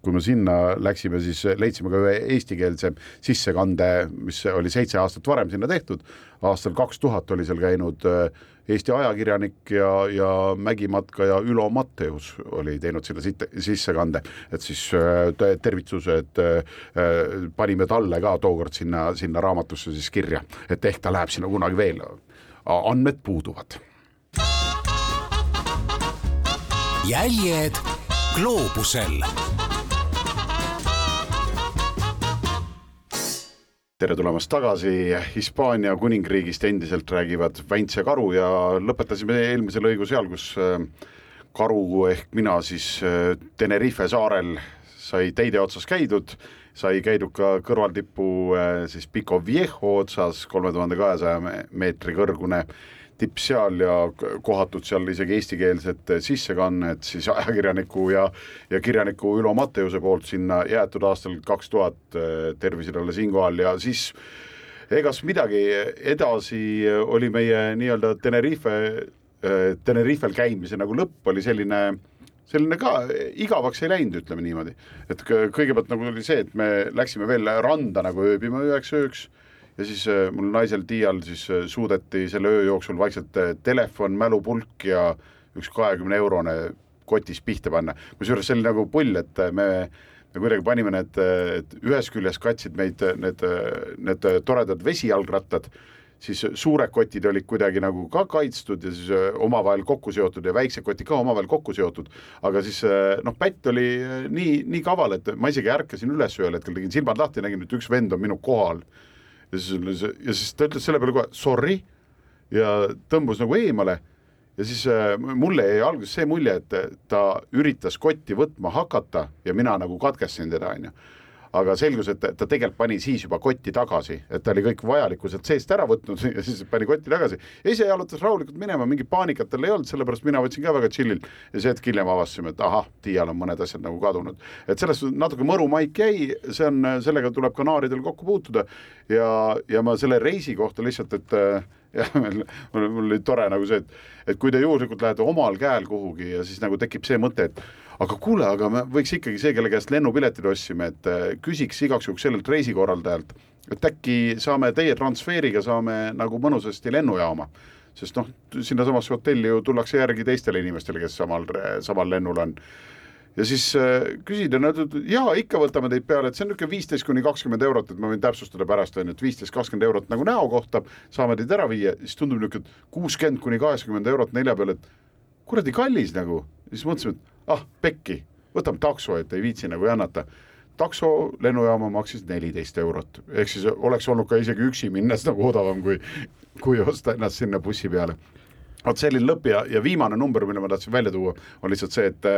Kui me sinna läksime, siis leidsime ka ühe eestikeelse sissekande, mis oli seitse aastat varem sinna tehtud. aastal kaks tuhat oli seal käinud Eesti ajakirjanik ja, ja mägimatkaja Ülo Matteus oli teinud sinna sissekande, et siis äh, tervitused äh, panime talle ka tookord sinna, sinna raamatusse siis kirja, et ehk ta läheb sinna kunagi veel. andmed puuduvad. jäljed gloobusel tere tulemast tagasi, Hispaania kuningriigist endiselt räägivad Väints ja Karu ja lõpetasime eelmise lõigu seal, kus äh, Karu ehk mina siis äh, Tenerife saarel sai teide otsas käidud, sai käidud ka kõrvaltipu äh, siis Pico Viejo otsas, kolme tuhande kahesaja meetri kõrgune tipp seal ja kohatud seal isegi eestikeelset sissekannet siis ajakirjaniku ja, ja kirjaniku Ülo Matteuse poolt sinna jäetud aastal kaks tuhat, tervise talle siinkohal ja siis egas midagi, edasi oli meie nii-öelda Tenerife, Tenerifel käimise nagu lõpp oli selline selline ka igavaks ei läinud, ütleme niimoodi. et kõigepealt nagu oli see, et me läksime veel randa nagu ööbima üheks ööks ja siis äh, mul naisel Tiial siis äh, suudeti selle öö jooksul vaikselt äh, telefon, mälupulk ja üks kahekümne eurone kotis pihta panna. kusjuures see oli nagu pull, et me, me kuidagi panime need, et ühest küljest katsid meid need, need toredad vesijalgrattad, siis suured kotid olid kuidagi nagu ka kaitstud ja siis omavahel kokku seotud ja väiksed kotid ka omavahel kokku seotud. aga siis noh, pätt oli nii, nii kaval, et ma isegi ärkasin üles ühel hetkel, tegin silmad lahti, nägin, et üks vend on minu kohal. Ja siis, ja siis ta ütles selle peale kohe sorry ja tõmbus nagu eemale. Ja siis mulle jäi alguses see mulje, et ta üritas kotti võtma hakata ja mina nagu katkestasin teda, onju aga selgus, et ta tegelikult pani siis juba kotti tagasi, et ta oli kõik vajaliku sealt seest ära võtnud ja siis pani kotti tagasi. ja ise jalutas rahulikult minema, mingit paanikat tal ei olnud, sellepärast mina võtsin ka väga chill'ilt ja see hetk hiljem avastasime, et ahah, Tiial on mõned asjad nagu kadunud. et selles suhtes natuke mõru maik jäi, see on, sellega tuleb kanaaridel kokku puutuda ja, ja ma selle reisi kohta lihtsalt, et jah, mul, mul oli tore nagu see, et, et kui te juhuslikult lähete omal käel kuhugi ja siis nagu tekib see mõte, et aga kuule, aga me võiks ikkagi see, kelle käest lennupiletid ostsime, et äh, küsiks igaks juhuks sellelt reisikorraldajalt, et äkki saame teie transfeeriga saame nagu mõnusasti lennujaama sest noh, sinnasamasse hotelli ju tullakse järgi teistele inimestele, kes samal, samal lennul on. ja siis äh, küsid ja nad ütlevad, jaa, ikka võtame teid peale, et see on niisugune viisteist kuni kakskümmend eurot, et ma võin täpsustada pärast, on ju, et viisteist, kakskümmend eurot nagu näo kohta, saame teid ära viia, siis tundub niisugune, kuuskümmend kuni kaheksakümmend eurot nelja peale, et kuradi kallis nagu. siis mõtlesime, et ah pekki, võtame takso, et ei viitsi nagu jannata. takso lennujaama maksis neliteist eurot, ehk siis oleks olnud ka isegi üksi minnes nagu odavam, kui, kui osta ennast sinna bussi peale. Vot selline lõpp ja, ja viimane number, mille ma tahtsin välja tuua, on lihtsalt see, et,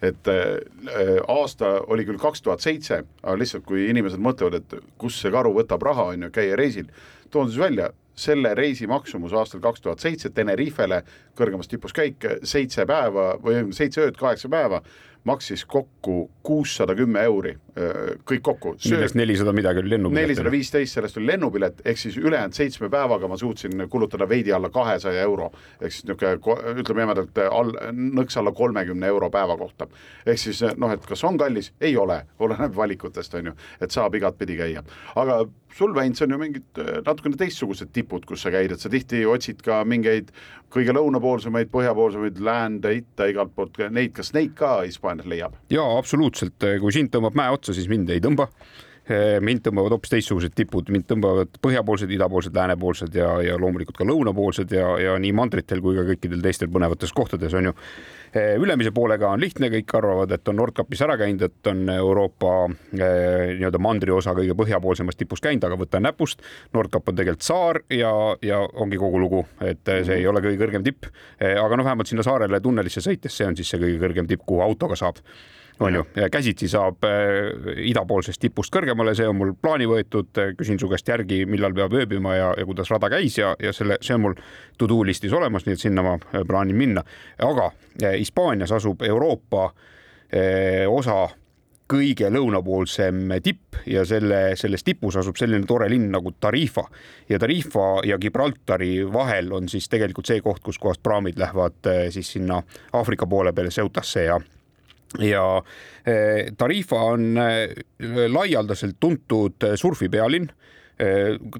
et äh, aasta oli küll kaks tuhat seitse, aga lihtsalt kui inimesed mõtlevad, et kust see karu võtab raha, on ju, käia reisil, toon siis välja, selle reisi maksumus aastal kaks tuhat seitse Tenerifele, kõrgemas tipus käik, seitse päeva või seitse ööd, kaheksa päeva maksis kokku kuussada kümme euri, kõik kokku. millest nelisada midagi oli lennupilet. nelisada viisteist, sellest oli lennupilet, ehk siis ülejäänud seitsme päevaga ma suutsin kulutada veidi alla kahesaja euro. ehk siis niisugune, ütleme jämedalt all, nõks alla kolmekümne euro päeva kohta. ehk siis noh, et kas on kallis, ei ole, oleneb valikutest, on ju, et saab igatpidi käia. aga sul, Väints, on ju mingid natukene teistsugused tipud, kus sa käid, et sa tihti otsid ka mingeid kõige lõunapoolsemaid, põhjapoolsemaid, läände, itta, igalt poolt neid, kas neid ka Hispaanias leiab? jaa, absoluutselt, kui sind tõmbab mäe otsa, siis mind ei tõmba mind tõmbavad hoopis teistsugused tipud, mind tõmbavad põhjapoolsed, idapoolsed, läänepoolsed ja, ja loomulikult ka lõunapoolsed ja, ja nii mandritel kui ka kõikidel teistel põnevates kohtades on ju. ülemise poolega on lihtne, kõik arvavad, et on Nordkapis ära käinud, et on Euroopa nii-öelda mandriosa kõige põhjapoolsemast tipust käinud, aga võta näpust. Nordkap on tegelikult saar ja, ja ongi kogu lugu, et see ei ole kõige kõrgem tipp. aga noh, vähemalt sinna saarele tunnelisse sõites, see on siis see kõige kõrgem tipp, kuhu autoga saab on ju, käsitsi saab äh, idapoolsest tipust kõrgemale, see on mul plaani võetud, küsin su käest järgi, millal peab ööbima ja, ja kuidas rada käis ja, ja selle, see on mul to do listis olemas, nii et sinna ma äh, plaanin minna. aga äh, Hispaanias asub Euroopa osa kõige lõunapoolsem tipp ja selle, selles tipus asub selline tore linn nagu Tarifa ja Tarifa ja Gibraltari vahel on siis tegelikult see koht, kuskohast praamid lähevad siis sinna Aafrika poole peale Ceutasse ja ja eh, Tarifa on eh, laialdaselt tuntud eh, surfipealinn.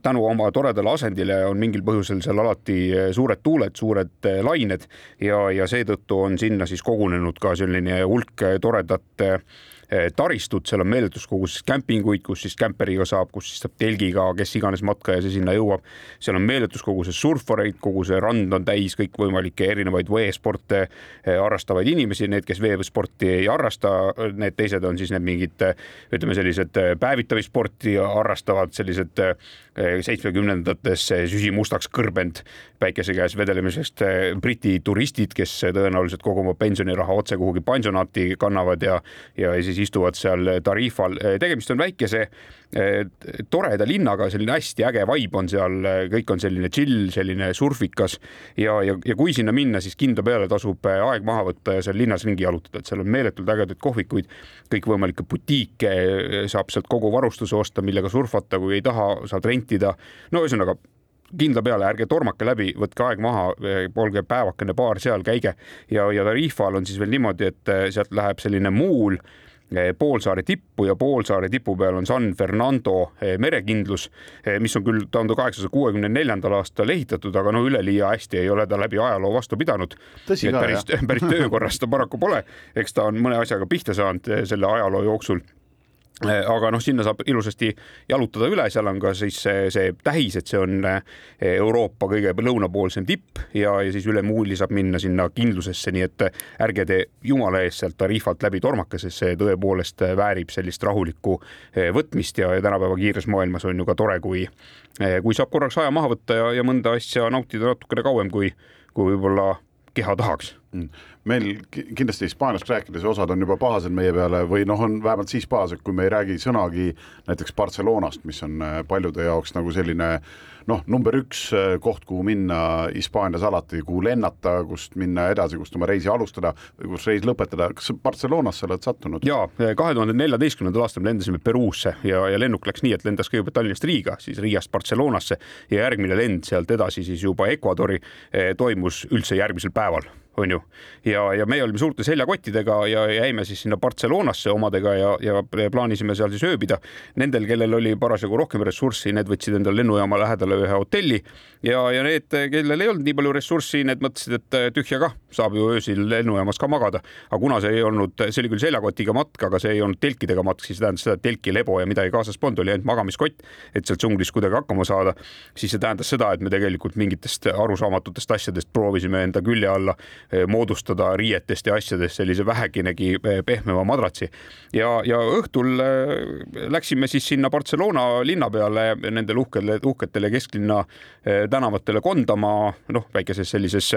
Tänu oma toredale asendile on mingil põhjusel seal alati suured tuuled, suured lained. Ja, ja seetõttu on sinna siis kogunenud ka selline hulk toredat taristut, seal on meeletus kogus kämpinguid, kus siis kämperiga saab, kus siis saab telgiga, kes iganes matkaja see sinna jõuab. seal on meeletus koguses surfareid, kogu see rand on täis kõikvõimalikke erinevaid veesporte eh, harrastavaid inimesi, need, kes veesporti ei harrasta, need teised on siis need mingid ütleme, sellised eh, päevitamissporti harrastavad sellised seitsmekümnendates süsi mustaks kõrbenud päikese käes vedelemisest Briti turistid, kes tõenäoliselt kogu oma pensioniraha otse kuhugi pansionaati kannavad ja, ja siis istuvad seal Tarifal. tegemist on väikese toreda linnaga, selline hästi äge vibe on seal, kõik on selline chill, selline surfikas ja, ja, ja kui sinna minna, siis kindla peale tasub aeg maha võtta ja seal linnas ringi jalutada, et seal on meeletult ägedaid kohvikuid, kõikvõimalikke butiike, saab sealt kogu varustuse osta, millega surfata, kui ei taha, saad rentida. no ühesõnaga kindla peale, ärge tormake läbi, võtke aeg maha, olge päevakene, paar seal, käige ja, ja Tarifal on siis veel niimoodi, et sealt läheb selline muul Eh, poolsaare tippu ja poolsaare tipu peal on San Fernando eh, merekindlus, eh, mis on küll tuhande kaheksasaja kuuekümne neljandal aastal ehitatud, aga no üleliia hästi ei ole ta läbi ajaloo vastu pidanud. päris, päris töökorras ta paraku pole, eks ta on mõne asjaga pihta saanud selle ajaloo jooksul aga noh, sinna saab ilusasti jalutada üle, seal on ka siis see, see tähis, et see on äh, Euroopa kõige lõunapoolsem tipp ja, ja siis üle muuli saab minna sinna kindlusesse, nii et ärge te jumala eest sealt Tarifalt läbi tormake, sest see tõepoolest väärib sellist rahulikku äh, võtmist ja, ja tänapäeva kiires maailmas on ju ka tore, kui, kui saab korraks aja maha võtta ja, ja mõnda asja nautida natukene kauem, kui, kui võib-olla keha tahaks. Meil kindlasti Hispaaniast rääkides osad on juba pahased meie peale või noh, on vähemalt siis pahased, kui me ei räägi sõnagi näiteks Barcelonast, mis on äh, paljude jaoks nagu selline noh, number üks äh, koht, kuhu minna Hispaanias alati, kuhu lennata, kust minna edasi, kust oma reisi alustada või kus reis lõpetada. kas Barcelonasse oled sattunud? ja kahe tuhande neljateistkümnendal aastal me lendasime Peruusse ja, ja lennuk läks nii, et lendas kõigepealt Tallinnast Riiga, siis Riiast Barcelonasse ja järgmine lend sealt edasi siis juba Ecuadori toimus üldse järgmisel päeval on ju. ja, ja meie olime suurte seljakottidega ja jäime siis sinna Barcelonasse omadega ja, ja plaanisime seal siis ööbida. Nendel, kellel oli parasjagu rohkem ressurssi, need võtsid endale lennujaama lähedale ühe hotelli ja, ja need, kellel ei olnud nii palju ressurssi, need mõtlesid, et tühja kah, saab ju öösel lennujaamas ka magada. aga kuna see ei olnud, see oli küll seljakotiga matk, aga see ei olnud telkidega matk, siis tähendas seda, et telki, lebo ja midagi kaasas polnud, oli ainult magamiskott, et seal džunglis kuidagi hakkama saada. siis see tähendas seda, et me tegelikult mingitest arusaamatutest asjadest proovisime enda külje alla moodustada riietest ja asjadest sellise väheginegi eh, pehmema madratsi. ja, ja õhtul eh, läksime siis sinna Barcelona linna peale nendele uhkele, uhketele kesklinna tänavatele kondama, noh, väikeses sellises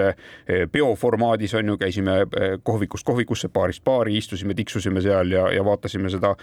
peoformaadis on ju, käisime kohvikust kohvikusse, baarist baari, istusime, tiksusime seal ja, ja vaatasime seda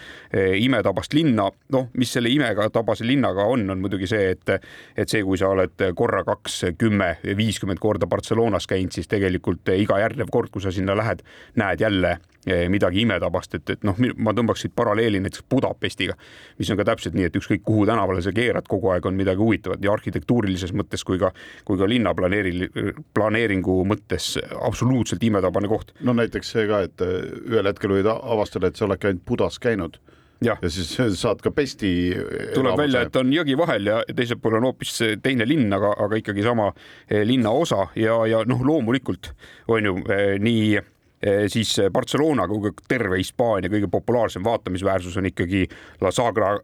imetabast linna. noh, mis selle imetabase linnaga on, on muidugi see, et, et see, kui sa oled korra kaks, kümme, viiskümmend korda Barcelonas käinud, siis tegelikult iga järgnev kord, kui sa sinna lähed, näed jälle eh, midagi imetabast, et, et noh, ma tõmbaks siit paralleeli näiteks Budapestiga, mis on ka täpselt nii, et ükskõik kuhu tänavale sa keerad, kogu aeg on midagi huvitavat nii arhitektuurilises mõttes kui ka, kui ka linnaplaneeri-, planeeringu mõttes absoluutselt imetabane koht. no näiteks see ka, et eh, ühel hetkel võid avastada, et sa oledki ainult Budas käinud ja. ja siis saad ka Pesti. tuleb välja, et on jõgi vahel ja teisel pool on hoopis teine linn, aga, aga ikkagi sama eh, linnaosa ja, ja noh, loomulikult on ju eh, nii eh, siis Barcelona kui ka terve Hispaania kõige populaarsem vaatamisväärsus on ikkagi La Sagra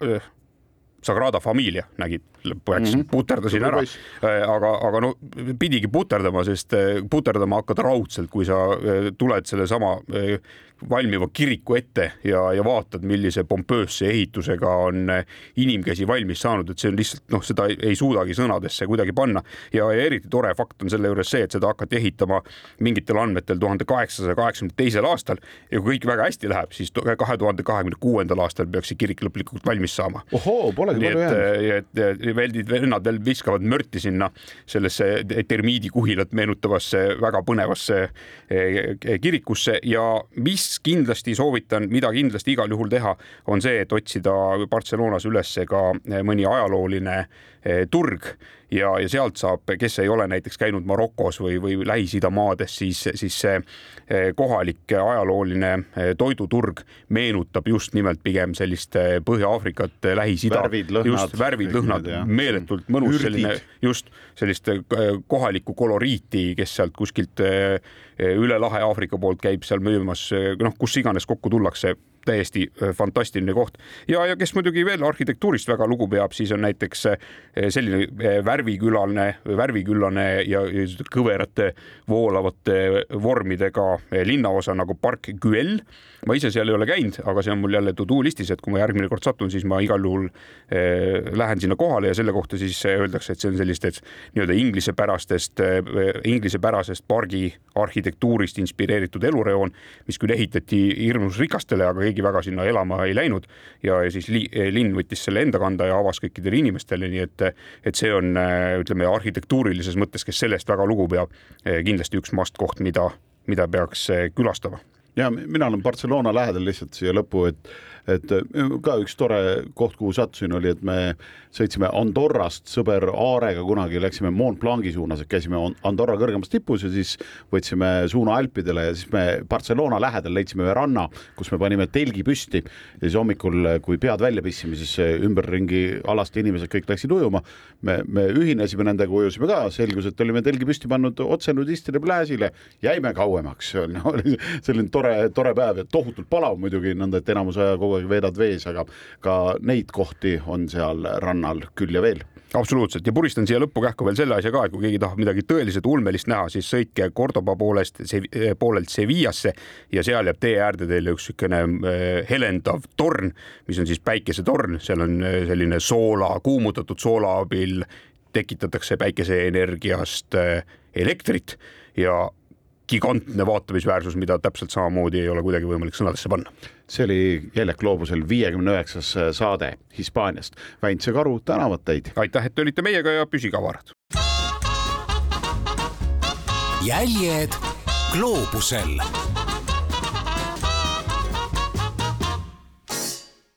Sagrada Familia nägid, läks mm -hmm. puterdasin ära, aga, aga no pidigi puterdama, sest puterdama hakkad raudselt, kui sa tuled sellesama valmiva kiriku ette ja, ja vaatad, millise pompöösse ehitusega on inimkäsi valmis saanud, et see on lihtsalt noh, seda ei, suudagi sõnadesse kuidagi panna ja, ja eriti tore fakt on selle juures see, et seda hakati ehitama mingitel andmetel tuhande kaheksasaja kaheksakümne teisel aastal ja kui kõik väga hästi läheb, siis kahe tuhande kahekümne kuuendal aastal peaks see kirik lõplikult valmis saama. ohoo, polegi palju jäänud. et veldid, vennad veel viskavad mörti sinna sellesse termiidikuhilat meenutavasse väga põnevasse eh, kirikusse ja mis mis kindlasti soovitan, mida kindlasti igal juhul teha, on see, et otsida Barcelonas üles ka mõni ajalooline eh, turg ja, ja sealt saab, kes ei ole näiteks käinud Marokos või, või Lähis-Ida maades, siis, siis see eh, kohalik ajalooline eh, toiduturg meenutab just nimelt pigem sellist Põhja-Aafrikat, Lähis-Ida. just värvid, lõhnad, meeletult mõnus Ürdid. selline just sellist kohalikku koloriiti, kes sealt kuskilt üle lahe Aafrika poolt käib seal müümas, noh, kus iganes kokku tullakse täiesti äh, fantastiline koht ja, ja kes muidugi veel arhitektuurist väga lugu peab, siis on näiteks äh, selline äh, värvikülane, värviküllane ja, kõverate voolavate vormidega linnaosa nagu Park Güell. ma ise seal ei ole käinud, aga see on mul jälle to do listis, et kui ma järgmine kord satun, siis ma igal juhul lähen sinna kohale ja selle kohta siis öeldakse, et see on sellistest nii-öelda inglisepärastest inglisepärasest pargi arhitektuurist inspireeritud elureoon, mis küll ehitati hirmus rikastele, aga keegi väga sinna elama ei läinud. Ja, ja siis li, linn võttis selle enda kanda ja avas kõikidele inimestele, nii et, et see on, ütleme arhitektuurilises mõttes, kes sellest väga lugu peab, kindlasti üks must koht, mida, mida peaks külastama. Ja mina olen Barcelona lähedal lihtsalt siia lõppu, et et äh, ka üks tore koht, kuhu sattusin, oli, et me sõitsime Andorrast sõber Aarega kunagi, läksime Mont Blanc'i suunas, käisime Andorra kõrgemas tipus ja siis võtsime suuna Alpidele ja siis me Barcelona lähedal leidsime ühe ranna, kus me panime telgi püsti. Ja siis hommikul, kui pead välja pissime, siis ümberringi alaste inimesed kõik läksid ujuma. me, me ühinesime nendega, ujusime ka, selgus, et olime telgi püsti pannud otse nudistide plääsile, jäime kauemaks, oli selline tore, tore päev ja tohutult palav muidugi, nõnda et enamus aja kogu kogu aeg veedad vees, aga ka neid kohti on seal rannal küll ja veel. Absoluutselt. Ja puristan siia lõppu kähku veel selle asja ka, et kui keegi tahab midagi tõeliselt ulmelist näha, siis sõitke Cordoba poolest, poolelt Sevillasse ja seal jääb tee äärde teile üks niisugune helendav torn, mis on siis päikesetorn, seal on selline soola, kuumutatud soola abil tekitatakse päikeseenergiast elektrit ja gigantne vaatamisväärsus, mida täpselt samamoodi ei ole kuidagi võimalik sõnadesse panna. see oli Jäljak gloobusel viiekümne üheksas saade Hispaaniast. Väints ja Karu tänavad teid. aitäh, et te olite meiega ja püsige avarad. jäljed gloobusel